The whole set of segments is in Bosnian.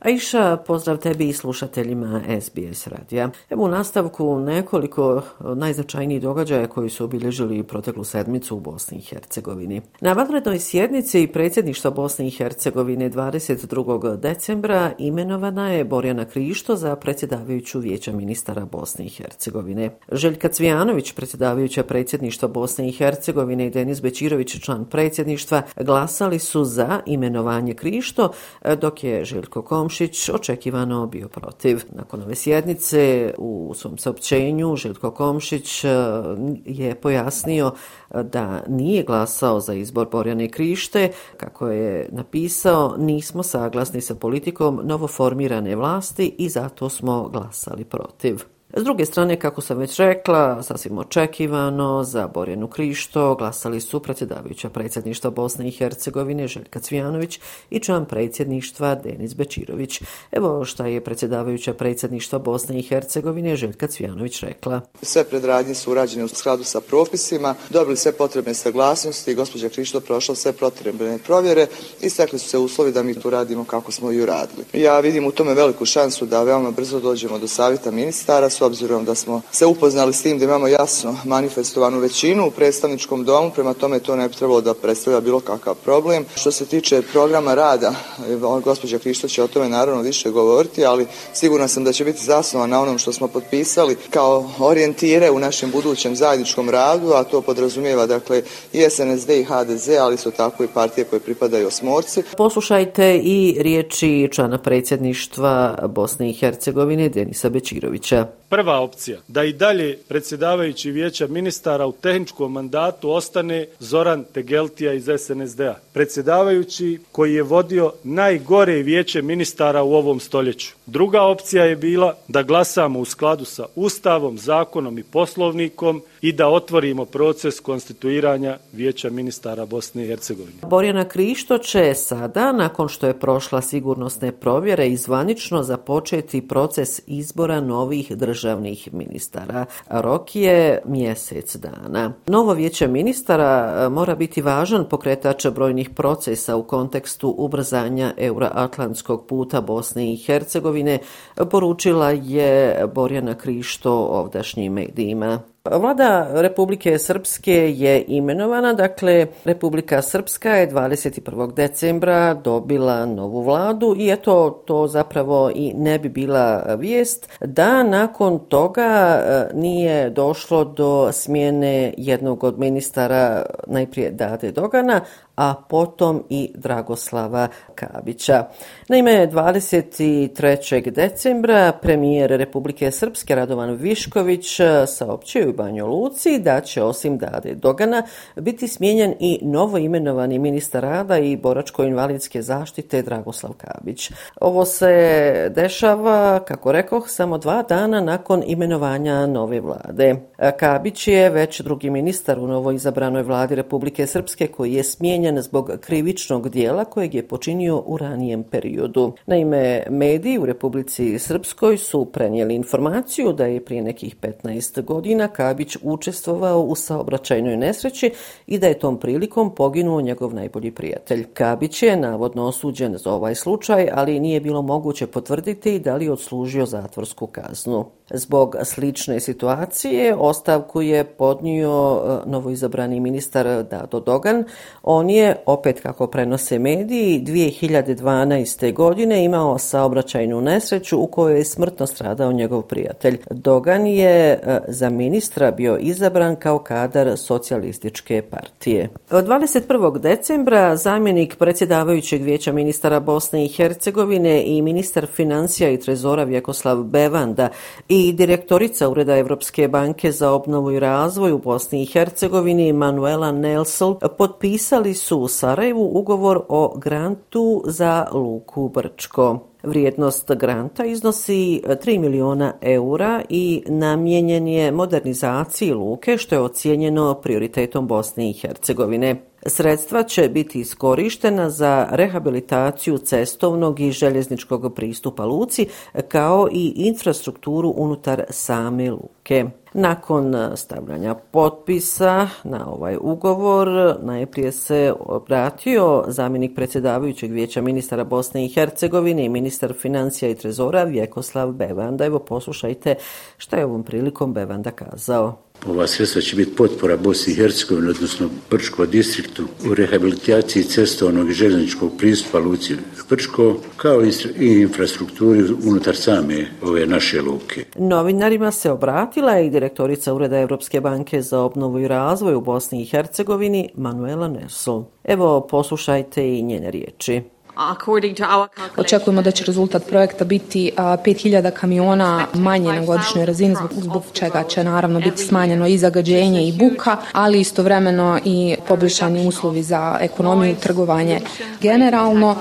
Aisha, pozdrav tebi i slušateljima SBS radija. Evo u nastavku nekoliko najznačajnijih događaja koji su obilježili proteklu sedmicu u Bosni i Hercegovini. Na vanrednoj sjednici predsjedništva Bosne i Hercegovine 22. decembra imenovana je Borjana Krišto za predsjedavajuću vijeća ministara Bosne i Hercegovine. Željka Cvijanović, predsjedavajuća predsjedništva Bosne i Hercegovine i Denis Bećirović, član predsjedništva, glasali su za imenovanje Krišto, dok je Željko Kom Komšić očekivano bio protiv. Nakon ove sjednice u svom saopćenju Željko Komšić e, je pojasnio da nije glasao za izbor Borjane Krište. Kako je napisao, nismo saglasni sa politikom novoformirane vlasti i zato smo glasali protiv. S druge strane, kako sam već rekla, sasvim očekivano, za Borjanu Krišto glasali su predsjedavajuća predsjedništva Bosne i Hercegovine Željka Cvijanović i član predsjedništva Denis Bečirović. Evo šta je predsjedavajuća predsjedništva Bosne i Hercegovine Željka Cvijanović rekla. Sve predradnje su urađene u skladu sa propisima, dobili sve potrebne saglasnosti i gospođa Krišto prošla sve potrebne provjere i stekli su se uslovi da mi tu radimo kako smo i uradili. Ja vidim u tome veliku šansu da veoma brzo dođemo do savjeta ministara, s obzirom da smo se upoznali s tim da imamo jasno manifestovanu većinu u predstavničkom domu, prema tome to ne bi trebalo da predstavlja bilo kakav problem. Što se tiče programa rada, gospođa Krišto će o tome naravno više govoriti, ali sigurno sam da će biti zasnovan na onom što smo potpisali kao orijentire u našem budućem zajedničkom radu, a to podrazumijeva dakle i SNSD i HDZ, ali su tako i partije koje pripadaju osmorci. Poslušajte i riječi člana predsjedništva Bosne i Hercegovine Denisa Bečirovića. Prva opcija, da i dalje predsjedavajući vijeća ministara u tehničkom mandatu ostane Zoran Tegeltija iz SNSD-a. Predsjedavajući koji je vodio najgore vijeće ministara u ovom stoljeću. Druga opcija je bila da glasamo u skladu sa Ustavom, zakonom i poslovnikom i da otvorimo proces konstituiranja vijeća ministara Bosne i Hercegovine. Borjana Krišto će sada, nakon što je prošla sigurnosne provjere, izvanično započeti proces izbora novih državnih ministara. Rok je mjesec dana. Novo vijeće ministara e, mora biti važan pokretač brojnih procesa u kontekstu ubrzanja euroatlantskog puta Bosne i Hercegovine, poručila je Borjana Krišto ovdašnjim medijima. Vlada Republike Srpske je imenovana, dakle Republika Srpska je 21. decembra dobila novu vladu i eto to zapravo i ne bi bila vijest da nakon toga e, nije došlo do smjene jednog od ministara najprije Dade Dogana, a potom i Dragoslava Kabića. Naime, 23. decembra premijer Republike Srpske Radovan Višković saopćio u Banjo Luci da će osim Dade Dogana biti smijenjen i novo imenovani ministar rada i boračko-invalidske zaštite Dragoslav Kabić. Ovo se dešava, kako rekoh, samo dva dana nakon imenovanja nove vlade. Kabić je već drugi ministar u novo izabranoj vladi Republike Srpske koji je smijenjen smijenjen zbog krivičnog dijela kojeg je počinio u ranijem periodu. Naime, mediji u Republici Srpskoj su prenijeli informaciju da je prije nekih 15 godina Kabić učestvovao u saobraćajnoj nesreći i da je tom prilikom poginuo njegov najbolji prijatelj. Kabić je navodno osuđen za ovaj slučaj, ali nije bilo moguće potvrditi da li odslužio zatvorsku kaznu. Zbog slične situacije ostavku je podnio e, novoizabrani ministar Dado Dogan. On je, opet kako prenose mediji, 2012. godine imao saobraćajnu nesreću u kojoj je smrtno stradao njegov prijatelj. Dogan je e, za ministra bio izabran kao kadar socijalističke partije. Od 21. decembra zamjenik predsjedavajućeg vijeća ministara Bosne i Hercegovine i ministar financija i trezora Vjekoslav Bevanda i i direktorica Ureda Evropske banke za obnovu i razvoj u Bosni i Hercegovini Manuela Nelson potpisali su u Sarajevu ugovor o grantu za Luku Brčko. Vrijednost granta iznosi 3 miliona eura i namijenjen je modernizaciji luke što je ocijenjeno prioritetom Bosne i Hercegovine. Sredstva će biti iskorištena za rehabilitaciju cestovnog i željezničkog pristupa luci kao i infrastrukturu unutar same luke. Nakon stavljanja potpisa na ovaj ugovor, najprije se obratio zamjenik predsjedavajućeg vijeća ministara Bosne i Hercegovine i ministar financija i trezora Vjekoslav Bevanda. Evo poslušajte šta je ovom prilikom Bevanda kazao. Ova sredstva će biti potpora Bosni i Hercegovini, odnosno Brčko distriktu u rehabilitaciji cestovnog i željezničkog pristupa Luci Brčko, kao i infrastrukturi unutar same ove naše luke. Novinarima se obratila i direktorica Ureda Evropske banke za obnovu i razvoj u Bosni i Hercegovini, Manuela Nersol. Evo, poslušajte i njene riječi. Očekujemo da će rezultat projekta biti 5000 kamiona manje na godišnjoj razini, zbog, zbog čega će naravno biti smanjeno i zagađenje i buka, ali istovremeno i poboljšani uslovi za ekonomiju i trgovanje generalno.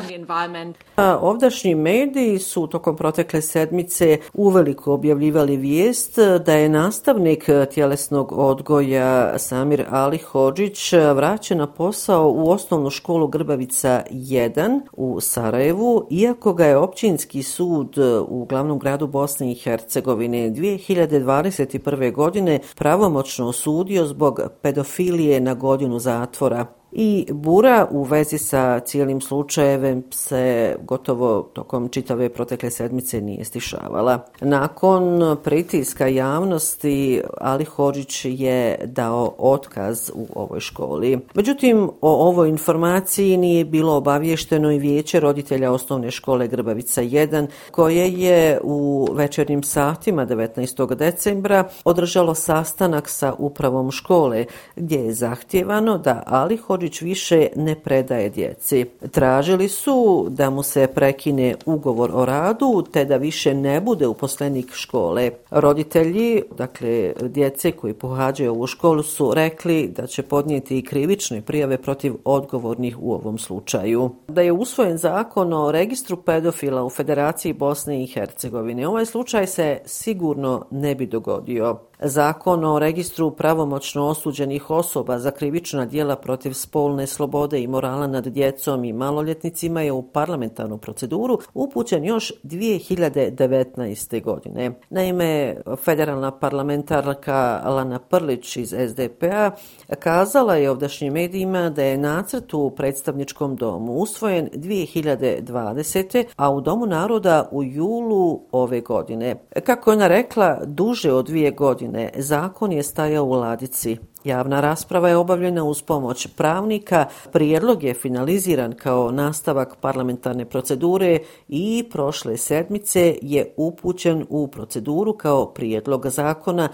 Ovdašnji mediji su tokom protekle sedmice uveliko objavljivali vijest da je nastavnik tjelesnog odgoja Samir Ali Hođić vraćen na posao u osnovnu školu Grbavica 1 u Sarajevu, iako ga je općinski sud e, u glavnom gradu Bosne i Hercegovine 2021. godine pravomoćno osudio zbog pedofilije na godinu zatvora. I bura u vezi sa cijelim slučajevem se gotovo tokom čitave protekle sedmice nije stišavala. Nakon pritiska javnosti, Ali Hođić je dao otkaz u ovoj školi. Međutim, o ovoj informaciji nije bilo obavješteno i vijeće roditelja osnovne škole Grbavica 1, koje je u večernjim satima 19. decembra održalo sastanak sa upravom škole, gdje je zahtjevano da Ali Hođić Božić više ne predaje djeci. Tražili su da mu se prekine ugovor o radu te da više ne bude uposlenik škole. Roditelji, dakle djece koji pohađaju ovu školu su rekli da će podnijeti i krivične prijave protiv odgovornih u ovom slučaju. Da je usvojen zakon o registru pedofila u Federaciji Bosne i Hercegovine, ovaj slučaj se sigurno ne bi dogodio. Zakon o registru pravomoćno osuđenih osoba za krivična dijela protiv spolne slobode i morala nad djecom i maloljetnicima je u parlamentarnu proceduru upućen još 2019. godine. Naime, federalna parlamentarka Lana Prlić iz SDP-a kazala je ovdašnjim medijima da je nacrt u predstavničkom domu usvojen 2020. a u Domu naroda u julu ove godine. Kako je ona rekla, duže od dvije godine godine zakon je stajao u ladici. Javna rasprava je obavljena uz pomoć pravnika, prijedlog je finaliziran kao nastavak parlamentarne procedure i prošle sedmice je upućen u proceduru kao prijedlog zakona,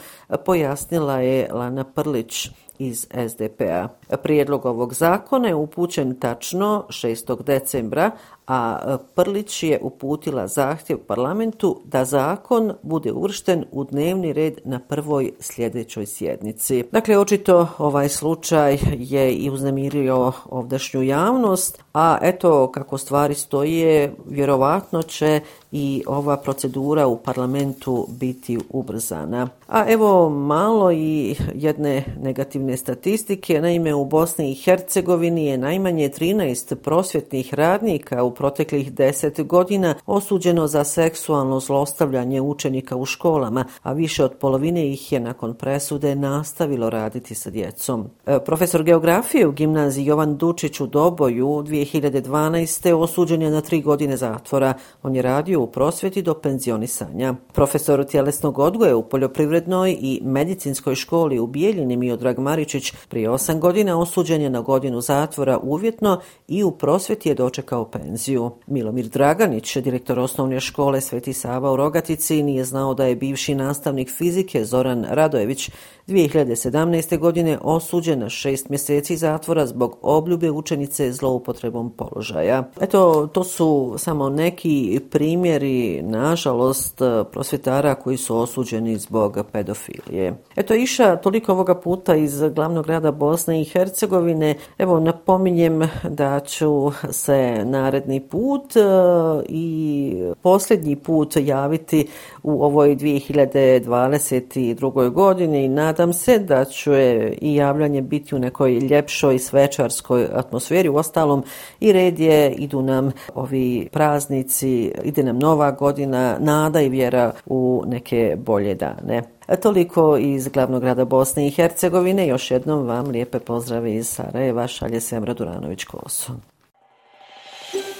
pojasnila je Lana Prlić iz SDP-a. Prijedlog ovog zakona je upućen tačno 6. decembra, a e, Prlić je uputila zahtjev parlamentu da zakon bude uvršten u dnevni red na prvoj sljedećoj sjednici. Dakle, očito ovaj slučaj je i uznemirio ovdašnju javnost, a eto kako stvari stoje, vjerovatno će i ova procedura u parlamentu biti ubrzana. A evo malo i jedne negativne statistike. Naime, u Bosni i Hercegovini je najmanje 13 prosvjetnih radnika u proteklih 10 godina osuđeno za seksualno zlostavljanje učenika u školama, a više od polovine ih je nakon presude nastavilo raditi sa djecom. E, profesor geografije u gimnaziji Jovan Dučić u Doboju 2012. osuđen je na tri godine zatvora. On je radio u prosvjeti do penzionisanja. Profesor tjelesnog odgoja u poljoprivrednoj i medicinskoj školi u Bijeljini Miodrag Maričić prije osam godina osuđen je na godinu zatvora uvjetno i u prosvjeti je dočekao penziju. Milomir Draganić, direktor osnovne škole Sveti Sava u Rogatici, nije znao da je bivši nastavnik fizike Zoran Radojević 2017. godine osuđen na šest mjeseci zatvora zbog obljube učenice zloupotrebom položaja. Eto, to su samo neki primjeri, nažalost, prosvjetara koji su osuđeni zbog pedofilije. Eto, iša toliko ovoga puta iz glavnog grada Bosne i Hercegovine. Evo, napominjem da ću se naredni posljednji put e, i posljednji put javiti u ovoj 2022. godini nadam se da će i javljanje biti u nekoj ljepšoj svečarskoj atmosferi. U ostalom i red je, idu nam ovi praznici, ide nam nova godina, nada i vjera u neke bolje dane. E, toliko iz glavnog grada Bosne i Hercegovine. Još jednom vam lijepe pozdrave iz Sarajeva. Šalje Semra Duranović-Koso.